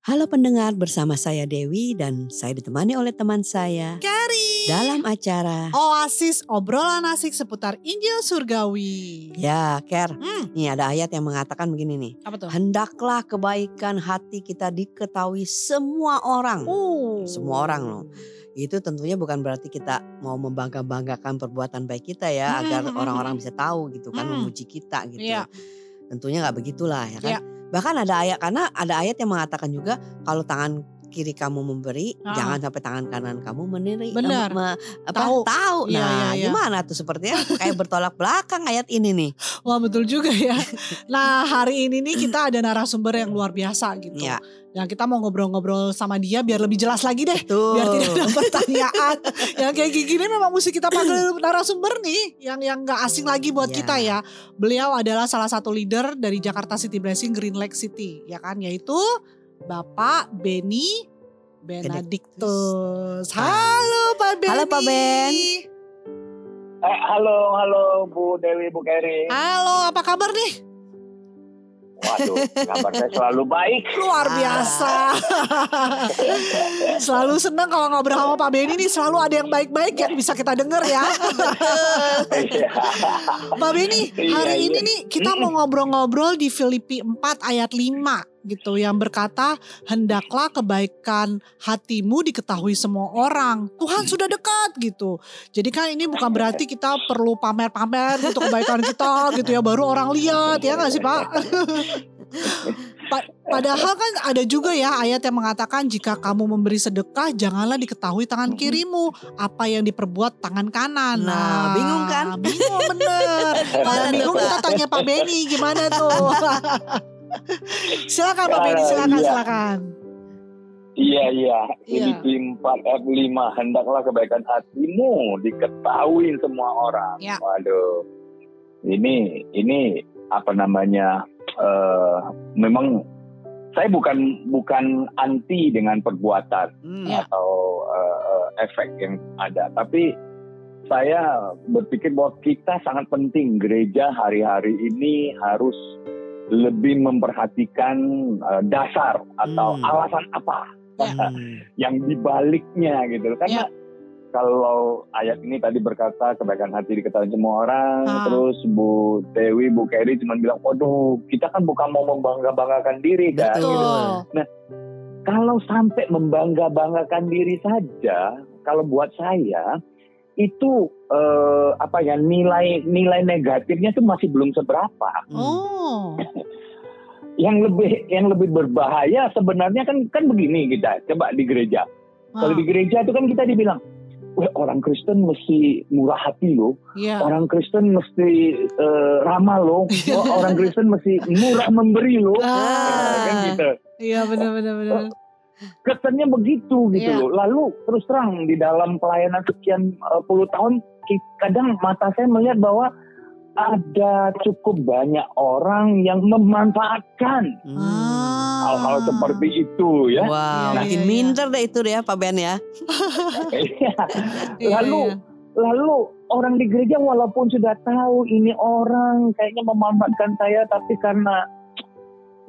Halo pendengar, bersama saya Dewi dan saya ditemani oleh teman saya Carrie. dalam acara Oasis obrolan asik seputar Injil Surgawi. Ya, Ker. Hmm, Nih ada ayat yang mengatakan begini nih. apa tuh? Hendaklah kebaikan hati kita diketahui semua orang. Oh. Semua orang loh. Itu tentunya bukan berarti kita mau membangga-banggakan perbuatan baik kita ya Hmm, agar hmm, orang-orang hmm. bisa tahu gitu kan Hmm. memuji kita gitu. Iya. Tentunya nggak begitulah ya kan. Iya. Bahkan ada ayat karena ada ayat yang mengatakan juga kalau tangan kiri kamu memberi, Ah. jangan sampai tangan kanan kamu meniri. Benar. me- apa, Tahu. tahu. Iya, Nah, iya, iya. gimana tuh sepertinya kayak bertolak belakang ayat ini nih. Wah betul juga ya. Nah hari ini nih kita ada narasumber yang luar biasa gitu. Ya. Yang kita mau ngobrol-ngobrol sama dia biar lebih jelas lagi deh. Tuh. Biar tidak ada pertanyaan. yang kayak gini memang mesti kita panggil narasumber nih. Yang yang gak asing lagi buat Ya. kita ya. Beliau adalah salah satu leader dari Jakarta City Blessing Green Lake City. Ya kan yaitu Bapak Benny Benedictus. Halo Pak Benny. Halo, Pak Ben. Eh, halo, halo Bu Dewi, Bu Keri. Halo, apa kabar nih? Waduh, kabar saya selalu baik. Luar Ah. biasa. selalu senang kalau ngobrol sama Pak Benny nih selalu ada yang baik-baik yang bisa kita denger ya. Iya. Pak Benny, Iya, hari iya. ini nih kita mau ngobrol-ngobrol di Filipi 4 ayat 5 gitu yang berkata hendaklah kebaikan hatimu diketahui semua orang. Tuhan sudah dekat gitu. Jadi kan ini bukan berarti kita perlu pamer-pamer untuk kebaikan kita gitu ya baru orang lihat ya nggak sih Pak? Pa- Padahal kan ada juga ya ayat yang mengatakan jika kamu memberi sedekah janganlah diketahui tangan kirimu apa yang diperbuat tangan kanan. Nah, bingung kan? Bingung bener. Kalau bingung kita tanya Pak Benny gimana tuh. silakan Pak Benny, silakan Iya. silakan. Iya, iya. Iya. Filipi 4 ayat 5. Hendaklah kebaikan hatimu diketahui semua orang. Ya. Waduh. Ini, ini apa namanya, eh, memang saya bukan bukan anti dengan perbuatan Hmm. Ya. atau eh, efek yang ada. Tapi saya berpikir bahwa kita sangat penting gereja hari-hari ini harus lebih memperhatikan eh, dasar atau Hmm. alasan apa Hmm. yang dibaliknya gitu. Karena kalau ayat ini tadi berkata kebaikan hati diketahui semua orang, Ah. terus Bu Dewi, Bu Keri cuma bilang, waduh kita kan bukan mau membangga-banggakan diri kan. Betul. gitu. Kalau sampai membangga-banggakan diri saja, kalau buat saya itu eh, apa ya nilai nilai negatifnya itu masih belum seberapa. Oh. Yang lebih yang lebih berbahaya sebenarnya kan kan begini kita coba di gereja. Kalau di gereja itu kan kita dibilang, Wah, orang Kristen mesti murah hati loh, Iya. orang Kristen mesti eh, ramah loh, Oh, orang Kristen mesti murah memberi loh, Ah. kan gitu. Iya benar-benar benar. kesannya begitu gitu Iya. loh. Lalu terus terang di dalam pelayanan sekian uh, puluh tahun, kadang mata saya melihat bahwa ada cukup banyak orang yang memanfaatkan Hmm. Hal-hal seperti itu ya. Wow, Iya, makin iya, iya. minder deh itu deh ya Pak Ben ya. Iya. Lalu iya. lalu orang di gereja walaupun sudah tahu ini orang kayaknya memanfaatkan saya, tapi karena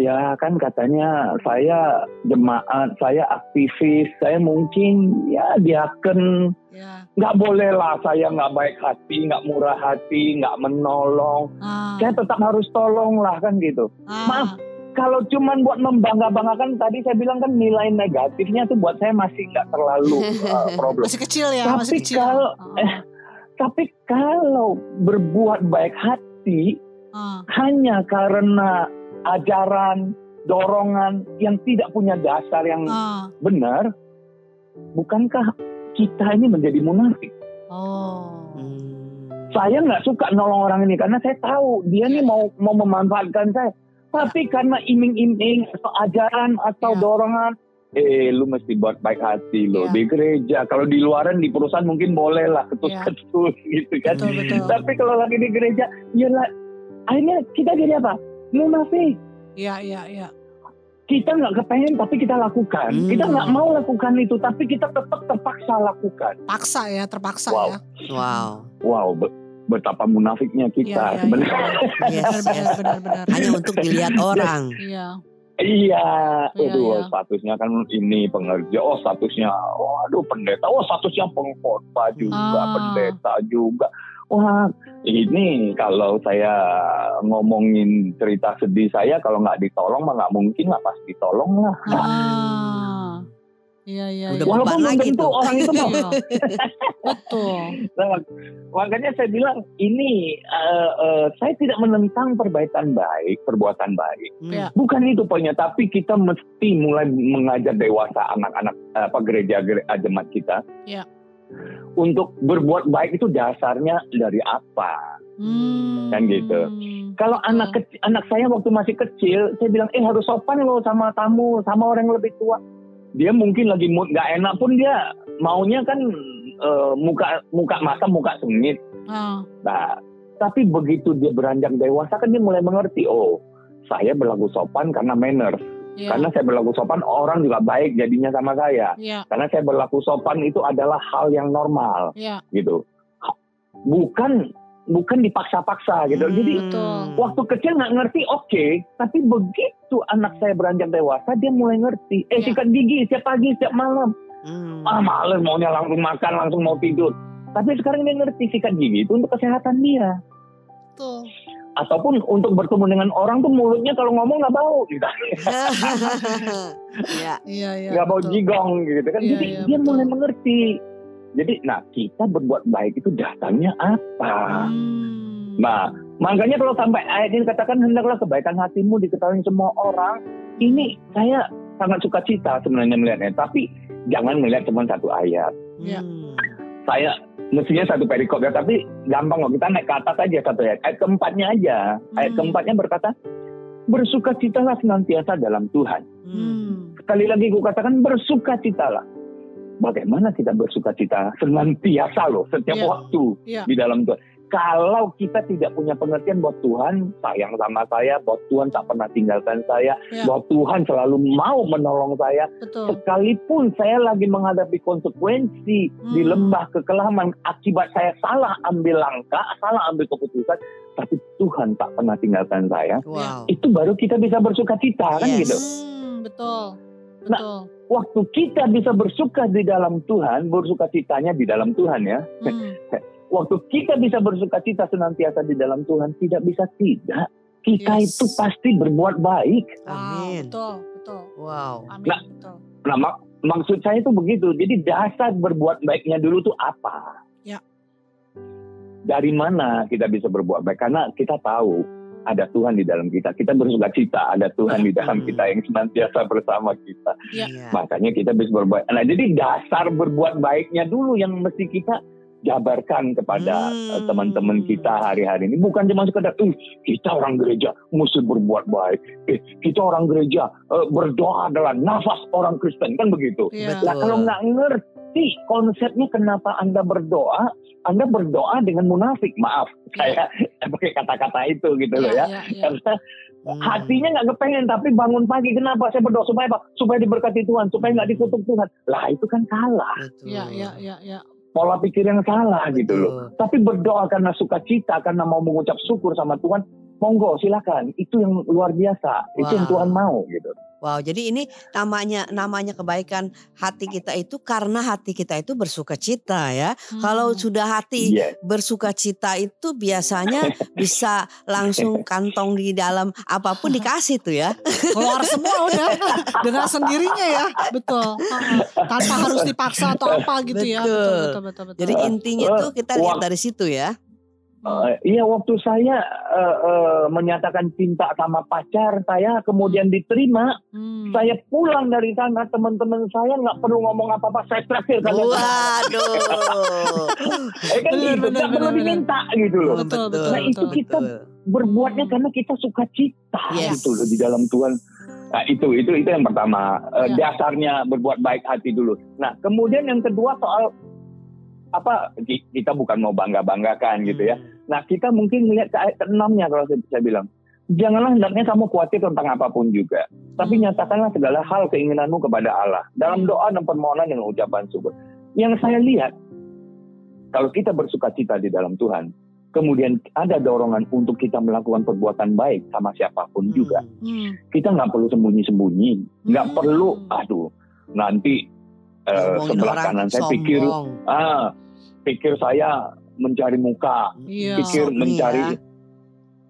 ya kan katanya saya jemaat, saya aktivis, saya mungkin ya diaken Iya. nggak boleh lah saya nggak baik hati, nggak murah hati, nggak menolong. Ah. Saya tetap harus tolong lah kan gitu. Ah. Maaf, Kalau cuman buat membangga-banggakan tadi saya bilang kan nilai negatifnya tuh buat saya masih nggak terlalu uh, problem. Masih kecil ya, masih Tapi kecil. kalau- Ah. eh, Tapi kalau berbuat baik hati Ah. hanya karena ajaran, dorongan yang tidak punya dasar yang Ah. benar, bukankah kita ini menjadi munafik? Oh. Hmm. saya nggak suka nolong orang ini karena saya tahu dia nih mau mau memanfaatkan saya. Tapi karena iming-iming atau ajaran atau Ya. dorongan, eh lu mesti buat baik hati lo Ya. di gereja. Kalau di luaran di perusahaan mungkin boleh lah ketus-ketus gitu kan. Betul betul. Tapi kalau lagi di gereja, ya lah, akhirnya kita jadi apa? Munafik. Iya iya iya. Kita nggak kepengen tapi kita lakukan. Hmm. Kita nggak mau lakukan itu tapi kita tetap terpaksa lakukan. Paksa ya, terpaksa Wow. ya. Wow. Wow, be- betapa munafiknya kita Iya, iya, sebenarnya. iya. Yes, Benar benar yes. benar benar. Hanya untuk dilihat orang. Iya. Iya, Iya, aduh iya. statusnya kan ini pengerja, oh statusnya, waduh pendeta, oh statusnya pengkhotbah juga, Ah. pendeta juga. Wah, ini kalau saya ngomongin cerita sedih saya, kalau nggak ditolong mah nggak mungkin lah, pasti ditolong lah. Ah. Iya iya. Udah iya. Walaupun belum lagi tentu tuh. orang itu mau. Iya. Betul. Nah, makanya saya bilang ini eh, eh, saya tidak menentang perbaikan baik, perbuatan baik. Ya. Bukan itu poinnya, tapi kita mesti mulai mengajar dewasa anak-anak eh, apa gereja gereja jemaat kita. Ya. Untuk berbuat baik itu dasarnya dari apa? Hmm. Kan gitu. Kalau anak kecil, anak saya waktu masih kecil, saya bilang, eh harus sopan loh sama tamu, sama orang yang lebih tua. Dia mungkin lagi mood nggak enak pun dia maunya kan eh, muka muka mata muka sengit. Ah. Nah, tapi begitu dia beranjak dewasa kan dia mulai mengerti, oh saya berlaku sopan karena manners. Iya. Karena saya berlaku sopan, orang juga baik jadinya sama saya. Iya. Karena saya berlaku sopan itu adalah hal yang normal, Iya. gitu. Bukan bukan dipaksa-paksa gitu. Hmm. Jadi Betul. waktu kecil nggak ngerti, oke. Tapi begitu anak saya beranjak dewasa, dia mulai ngerti. Eh, Ya. sikat gigi setiap pagi, setiap malam. Hmm. Ah, males maunya langsung makan, langsung mau tidur. Tapi sekarang dia ngerti sikat gigi itu untuk kesehatan dia. Betul. Ataupun untuk bertemu dengan orang tuh mulutnya kalau ngomong nggak bau gitu. ya. Iya iya. nggak bau jigong gitu kan. Iya, Jadi dia betul. mulai mengerti. Jadi, nah kita berbuat baik itu dasarnya apa? Hmm. Nah, makanya kalau sampai ayat ini katakan hendaklah kebaikan hatimu diketahui semua orang. Ini saya sangat suka cita sebenarnya melihatnya. Tapi jangan melihat cuma satu ayat. Ya. Hmm. Saya mestinya satu perikop ya, tapi gampang kok kita naik ke atas aja satu ayat. Ayat keempatnya aja. Ayat Hmm. keempatnya berkata, bersukacitalah senantiasa dalam Tuhan. Hmm. Sekali lagi gue katakan bersukacitalah. Bagaimana kita bersukacita senantiasa loh setiap Iya. waktu Iya. di dalam Tuhan. Kalau kita tidak punya pengertian bahwa Tuhan sayang sama saya, bahwa Tuhan tak pernah tinggalkan saya, Iya. bahwa Tuhan selalu mau menolong saya, Betul. sekalipun saya lagi menghadapi konsekuensi di Hmm. lembah kekelaman akibat saya salah ambil langkah, salah ambil keputusan, tapi Tuhan tak pernah tinggalkan saya, Wow. itu baru kita bisa bersuka cita kan Yes. gitu. Hmm, betul. Nah, Betul. Waktu kita bisa bersuka di dalam Tuhan, bersuka citanya di dalam Tuhan ya. Hmm. Waktu kita bisa bersuka cita senantiasa di dalam Tuhan, tidak bisa tidak. Kita Yes. itu pasti berbuat baik. Wow, Amin. betul, betul. Wow. Amin, Nah, betul. Nah, mak- maksud saya itu begitu. Jadi dasar berbuat baiknya dulu tuh apa? Ya. Dari mana kita bisa berbuat baik? Karena kita tahu ada Tuhan di dalam kita. Kita bersuka cita, ada Tuhan di dalam Hmm. kita yang senantiasa bersama kita. Ya. Iya. Makanya kita bisa berbuat. Nah, jadi dasar berbuat baiknya dulu yang mesti kita jabarkan kepada Hmm. eh, teman-teman kita hari-hari ini. Bukan cuma sekedar, "Ih, kita orang gereja mesti berbuat baik. Eh, kita orang gereja eh, berdoa adalah nafas orang Kristen. Kan begitu. Iya. Nah, Betul. kalau nggak ngerti konsepnya kenapa Anda berdoa, Anda berdoa dengan munafik. Maaf, saya pakai kata-kata itu gitu loh ya. Ya, ya. Karena Hmm. hatinya nggak kepengen tapi bangun pagi kenapa saya berdoa supaya apa supaya diberkati Tuhan supaya nggak dikutuk Tuhan lah itu kan salah Betul. Ya, ya, ya, ya. Pola pikir yang salah gitu loh. Tapi berdoa karena sukacita karena mau mengucap syukur sama Tuhan monggo silakan. Itu yang luar biasa. Itu yang Wow. Tuhan mau gitu Wow, jadi ini namanya namanya kebaikan hati kita itu karena hati kita itu bersuka cita ya. Kalau Hmm. sudah hati Iya. bersuka cita itu biasanya bisa langsung kantong di dalam apa pun dikasih tuh ya. keluar semua udah dengan sendirinya ya betul tanpa harus dipaksa atau apa gitu ya Betul. betul betul betul, betul. Jadi intinya tuh kita lihat dari situ ya. Eh, iya waktu saya eh, eh, menyatakan cinta sama pacar saya kemudian diterima Hmm. saya pulang dari sana teman-teman saya nggak perlu ngomong apa-apa saya traktir kalian Waduh. Eh kan Benar, gitu, perlu diminta gitu loh. Betul, betul, Nah itu betul, kita berbuatnya karena kita suka cita Yes. gitu loh di dalam Tuhan. Nah itu itu itu yang pertama Ya. dasarnya berbuat baik hati dulu. Nah kemudian yang kedua soal apa ki- kita bukan mau bangga banggakan gitu ya. Nah kita mungkin melihat ke ayat keenamnya kalau saya, saya bilang. Janganlah hendaknya kamu khawatir tentang apa pun juga. Tapi Hmm. nyatakanlah segala hal keinginanmu kepada Allah. Dalam Hmm. doa dan permohonan dengan ucapan syukur. Yang saya lihat, kalau kita bersuka cita di dalam Tuhan, kemudian ada dorongan untuk kita melakukan perbuatan baik sama siapa pun juga, Hmm. kita nggak perlu sembunyi-sembunyi, nggak Hmm. perlu, aduh, nanti eh, Ngomongin sebelah kanan saya pikir, ah, pikir saya mencari muka, Iya. pikir mencari, ya.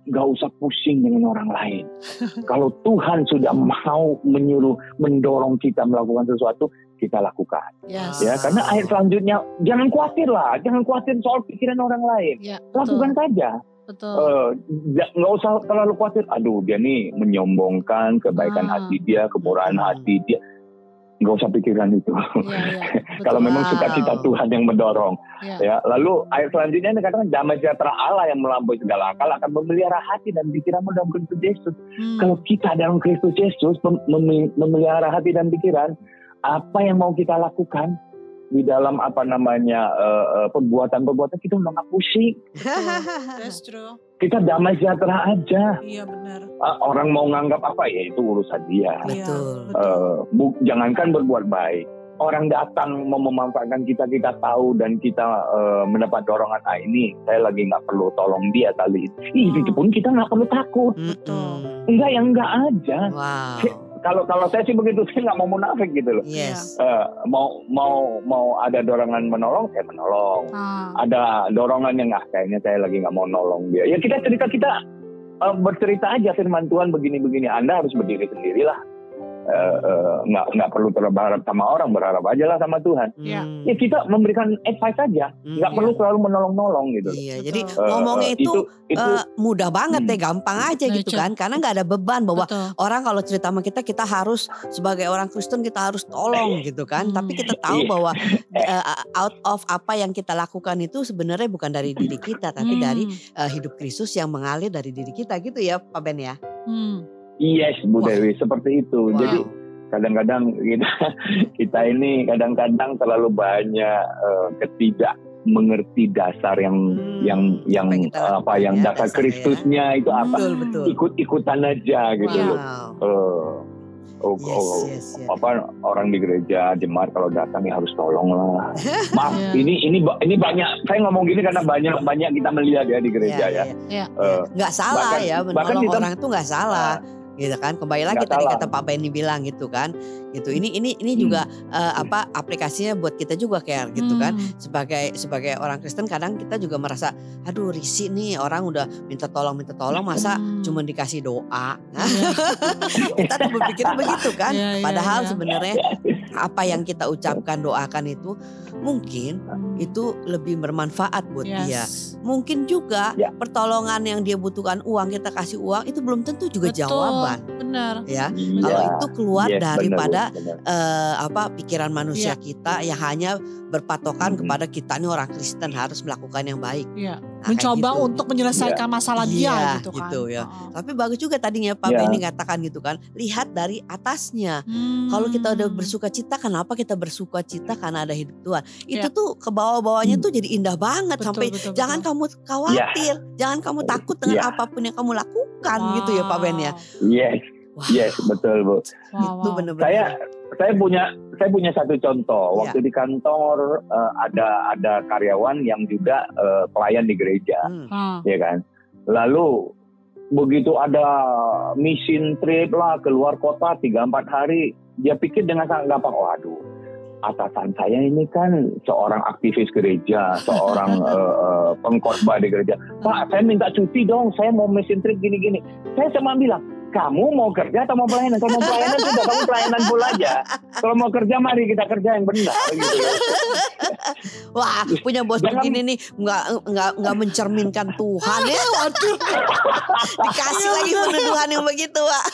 nggak usah pusing dengan orang lain. Kalau Tuhan sudah mau menyuruh, mendorong kita melakukan sesuatu, kita lakukan. Yes. Ya, karena ayat selanjutnya, jangan khawatir lah, jangan khawatir soal pikiran orang lain. Ya, Lakukan saja. betul. Eh, ja- nggak usah terlalu khawatir. Aduh, dia nih menyombongkan kebaikan Ah. hati dia, kemurahan Hmm. hati dia. Nggak usah pikirkan itu. Iya, iya. Betul. Kalau memang Wow. sukacita Tuhan yang mendorong. Ya. Ya, lalu ayat selanjutnya ini katakan damai sejahtera Allah yang melampaui segala akal akan memelihara hati dan pikiranmu dalam Kristus Yesus. Hmm. Kalau kita dalam Kristus Yesus mem- mem- memelihara hati dan pikiran, apa yang mau kita lakukan di dalam apa namanya eh, eh, perbuatan-perbuatan kita udah nggak pusing. That's true. Kita damai sejahtera aja. Iya benar. Ah, orang mau nganggap apa ya itu urusan dia. Iya, Betul. betul. Eh, bu- jangankan berbuat baik. Orang datang mau memanfaatkan kita, kita tahu dan kita eh, mendapat dorongan ah ini saya lagi nggak perlu tolong dia kali ini. Ih, Hmm. itu pun kita nggak perlu takut. Mm-mm. Enggak yang enggak aja. Wow. Kalau kalau saya sih begitu saya nggak mau munafik gitu loh. Yes. Eh, mau mau mau ada dorongan menolong saya menolong. Ah, Ada dorongan yang ah kayaknya saya lagi nggak mau nolong dia. Ya kita cerita kita eh, bercerita aja firman Tuhan begini-begini. Anda harus berdiri sendirilah. Eh, eh, nggak nggak perlu terlalu berharap sama orang berharap aja lah sama Tuhan. Iya. Hmm. Ya kita memberikan advice saja. Hmm. Nggak perlu selalu menolong-nolong gitu. Iya, jadi Eh, ngomongnya eh, itu, itu eh, mudah banget Hmm. deh, gampang aja Nah, gitu kan, karena nggak ada beban bahwa betul. orang kalau cerita sama kita kita harus sebagai orang Kristen kita harus tolong gitu kan, Hmm. tapi kita tahu Iya. bahwa eh, out of apa yang kita lakukan itu sebenarnya bukan dari diri kita, tapi Hmm. dari eh, hidup Kristus yang mengalir dari diri kita gitu ya, Pak Ben ya. Hmm. Yes Bu Wah. Dewi seperti itu. Wow. Jadi kadang-kadang kita kita ini kadang-kadang terlalu banyak eh, ketidak mengerti dasar yang Hmm, yang yang apa apa yang ya, dasar ya. Kristusnya itu apa Betul betul. ikut-ikutan aja gitu Wow. loh. Eh, oh, Yes, oh, yes, yes. apa orang di gereja jemaat kalau datang ya harus tolong lah. Maaf, Iya. ini ini ini banyak saya ngomong gini karena banyak banyak kita melihat ya di gereja ya. Iya. Eh, Nggak salah bahkan- ya, bahkan menolong kita- orang itu nggak salah. Gitu kan kembali lagi Nggak tadi salah. kata Pak Benny bilang gitu kan gitu ini ini ini juga eh, apa aplikasinya buat kita juga kayak gitu kan Hmm. sebagai sebagai orang Kristen kadang kita juga merasa aduh risih nih orang udah minta tolong minta tolong masa Hmm. cuma dikasih doa Nah, Iya. kita tuh berpikir begitu kan Iya, iya, padahal iya. sebenarnya apa yang kita ucapkan doakan itu mungkin Hmm. itu lebih bermanfaat buat dia Yes. mungkin juga Ya. pertolongan yang dia butuhkan uang kita kasih uang itu belum tentu juga Betul, jawaban Benar. ya Iya. kalau itu keluar Yes, daripada benar. eh, apa pikiran manusia Iya. kita yang hanya berpatokan Mhm. kepada kita nih orang Kristen harus melakukan yang baik Iya. Mencoba gitu. untuk menyelesaikan masalah dia Iya, gitu kan. gitu ya. Heeh. tapi bagus juga tadinya Pak Iya. Benny katakan gitu kan lihat dari atasnya Hmm. Kalau kita udah bersuka cita, kenapa kita bersuka cita karena ada hidup Tuhan? Itu Iya. tuh ke bawah-bawahnya tuh jadi indah banget Betul, sampai betul, jangan betul. kamu khawatir, jangan kamu takut dengan Iya. apa pun yang kamu lakukan gitu ya Pak Ben ya. Yes, Wah, yes, betul Bu. Wow, itu wow. bener-bener. Saya saya punya saya punya satu contoh. Iya. Waktu di kantor eh, ada ada karyawan yang juga eh, pelayan di gereja, Hmm. Ya kan. Lalu begitu ada mission trip lah keluar kota 3-4 hari, dia pikir dengan sangat gampang, waduh atasan saya ini kan seorang aktivis gereja, seorang eh, eh, pengkhotbah di gereja. Pak, saya minta cuti dong, saya mau mission trip gini-gini. Saya cuma bilang, kamu mau kerja atau mau pelayanan? Kalau mau pelayanan sudah kamu pelayanan full aja. Kalau mau kerja mari kita kerja yang benar gitu. Wah, punya bos Jangan- begini nih nggak nggak nggak mencerminkan Tuhan ya. Waduh. Dikasih Iya, lagi bener. penuduhan yang begitu, Pak.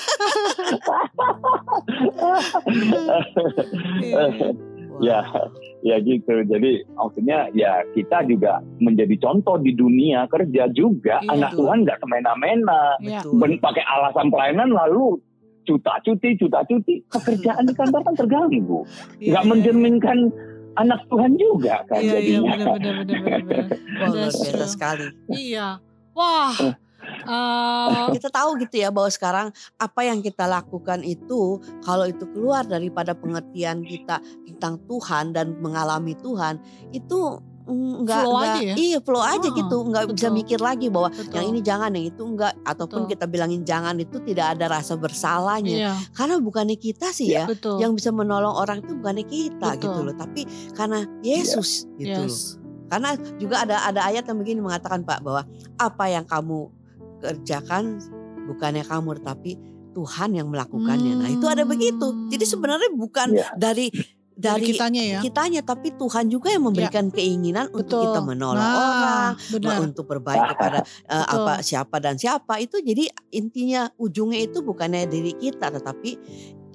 iya. ya, ya gitu. Jadi maksudnya ya kita juga menjadi contoh di dunia kerja juga. Iya, Anak betul. Tuhan nggak semena-mena. Iya. Ben- pakai alasan pelayanan lalu cuta cuti, cuta cuti. Pekerjaan di kantor kan terganggu. Iya, Nggak iya, mencerminkan anak Tuhan juga kan Iya, iya, jadinya. benar, benar, benar, benar, benar. Wah, luar biasa sekali. Iya. Wah. Eh, kita tahu gitu ya bahwa sekarang apa yang kita lakukan itu kalau itu keluar daripada pengertian kita tentang Tuhan dan mengalami Tuhan itu mm, nggak Flow nggak- aja ya? iya flow aja Oh, gitu nggak bisa mikir lagi bahwa Betul. yang ini jangan yang itu enggak ataupun Betul. kita bilangin jangan itu tidak ada rasa bersalahnya Iya, karena bukannya kita sih ya betul. yang bisa menolong orang itu bukannya kita Betul. gitu loh tapi karena Yesus gitu loh yes. karena juga ada ada ayat yang begini mengatakan Pak bahwa apa yang kamu kerjakan bukannya kamu tetapi Tuhan yang melakukannya. Nah, itu ada begitu. Jadi sebenarnya bukan Iya. dari Dari dari kitanya ya. kitanya tapi Tuhan juga yang memberikan keinginan untuk Betul. kita menolong Nah, orang, benar. untuk berbaik kepada Betul. apa siapa dan siapa itu jadi intinya ujungnya itu bukannya diri kita tetapi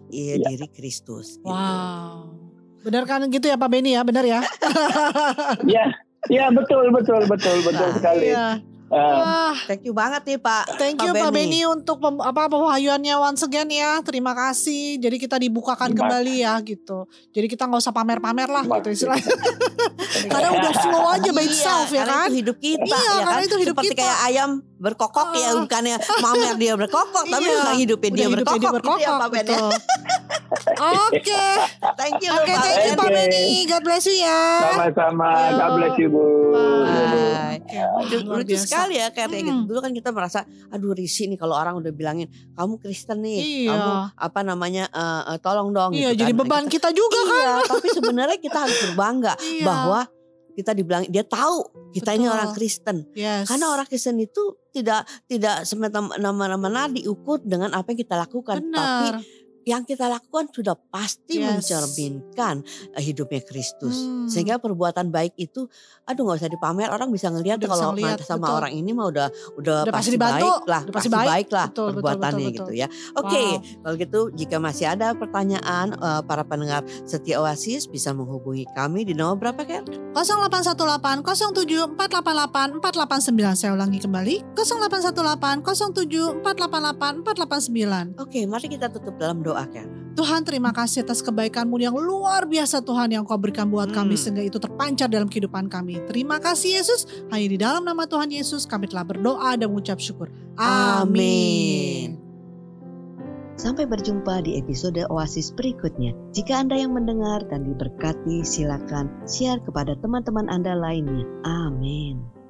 ya, Iya. diri Kristus. gitu. Wow. Benar kan gitu ya Pak Beni ya, benar ya? Ya, ya betul betul betul betul Nah, sekali. Iya. Wah, Thank you banget nih Pak. thank you Pak Beni untuk pem- apa pewahyuannya once again ya. Terima kasih. Jadi kita dibukakan Terima- kembali ya gitu. Jadi kita nggak usah pamer-pamer lah Terima gitu istilahnya. Karena udah flow aja by Iya, itself ya karena kan. itu hidup kita Iya, ya karena kan. itu hidup Seperti kita. kayak ayam berkokok ya Ah. bukannya mamer dia berkokok tapi Iya, udah hidupin dia Udah hidupnya berkokok, dia gitu ya Pak Ben ya. Oke, Thank you oke, Pak thank you. Pak. Beni. God bless you ya. Sama-sama. God bless you Bu. Bye. Wah, Lucu, sekali ya kayak gitu. Hmm. Dulu kan kita merasa aduh risih nih kalau orang udah bilangin kamu Kristen nih, Iya. kamu apa namanya eh, eh, tolong dong Iya, gitu jadi kan. Nah, beban kita- kita juga kan. Iya, tapi sebenarnya kita harus berbangga Iya. bahwa kita dibilang dia tahu kita ini Betul. orang Kristen. Yes. Karena orang Kristen itu tidak tidak semena-mena diukur dengan apa yang kita lakukan, tapi Benar. Yang kita lakukan sudah pasti Yes. mencerminkan eh, hidupnya Kristus. Hmm. Sehingga perbuatan baik itu, aduh nggak usah dipamer, orang bisa ngelihat kalau bisa ngelihat, sama betul. orang ini mah udah udah, Udah pasti pasti, dibantu, baik lah, udah pasti pasti baik. baik lah Betul, betul, perbuatannya betul, gitu ya. Oke, Wow. kalau gitu jika masih ada pertanyaan eh, para pendengar setia Oasis bisa menghubungi kami di nomor berapa kan? 0818 07 488 489 saya ulangi kembali 0818 07 488 489 Oke, mari kita tutup dalam doa kan. Tuhan terima kasih atas kebaikanmu yang luar biasa Tuhan yang kau berikan buat kami Hmm. sehingga itu terpancar dalam kehidupan kami terima kasih Yesus hanya di dalam nama Tuhan Yesus kami telah berdoa dan mengucap syukur Amin. Sampai berjumpa di episode Oasis berikutnya. Jika Anda yang mendengar dan diberkati, silakan share kepada teman-teman Anda lainnya. Amin.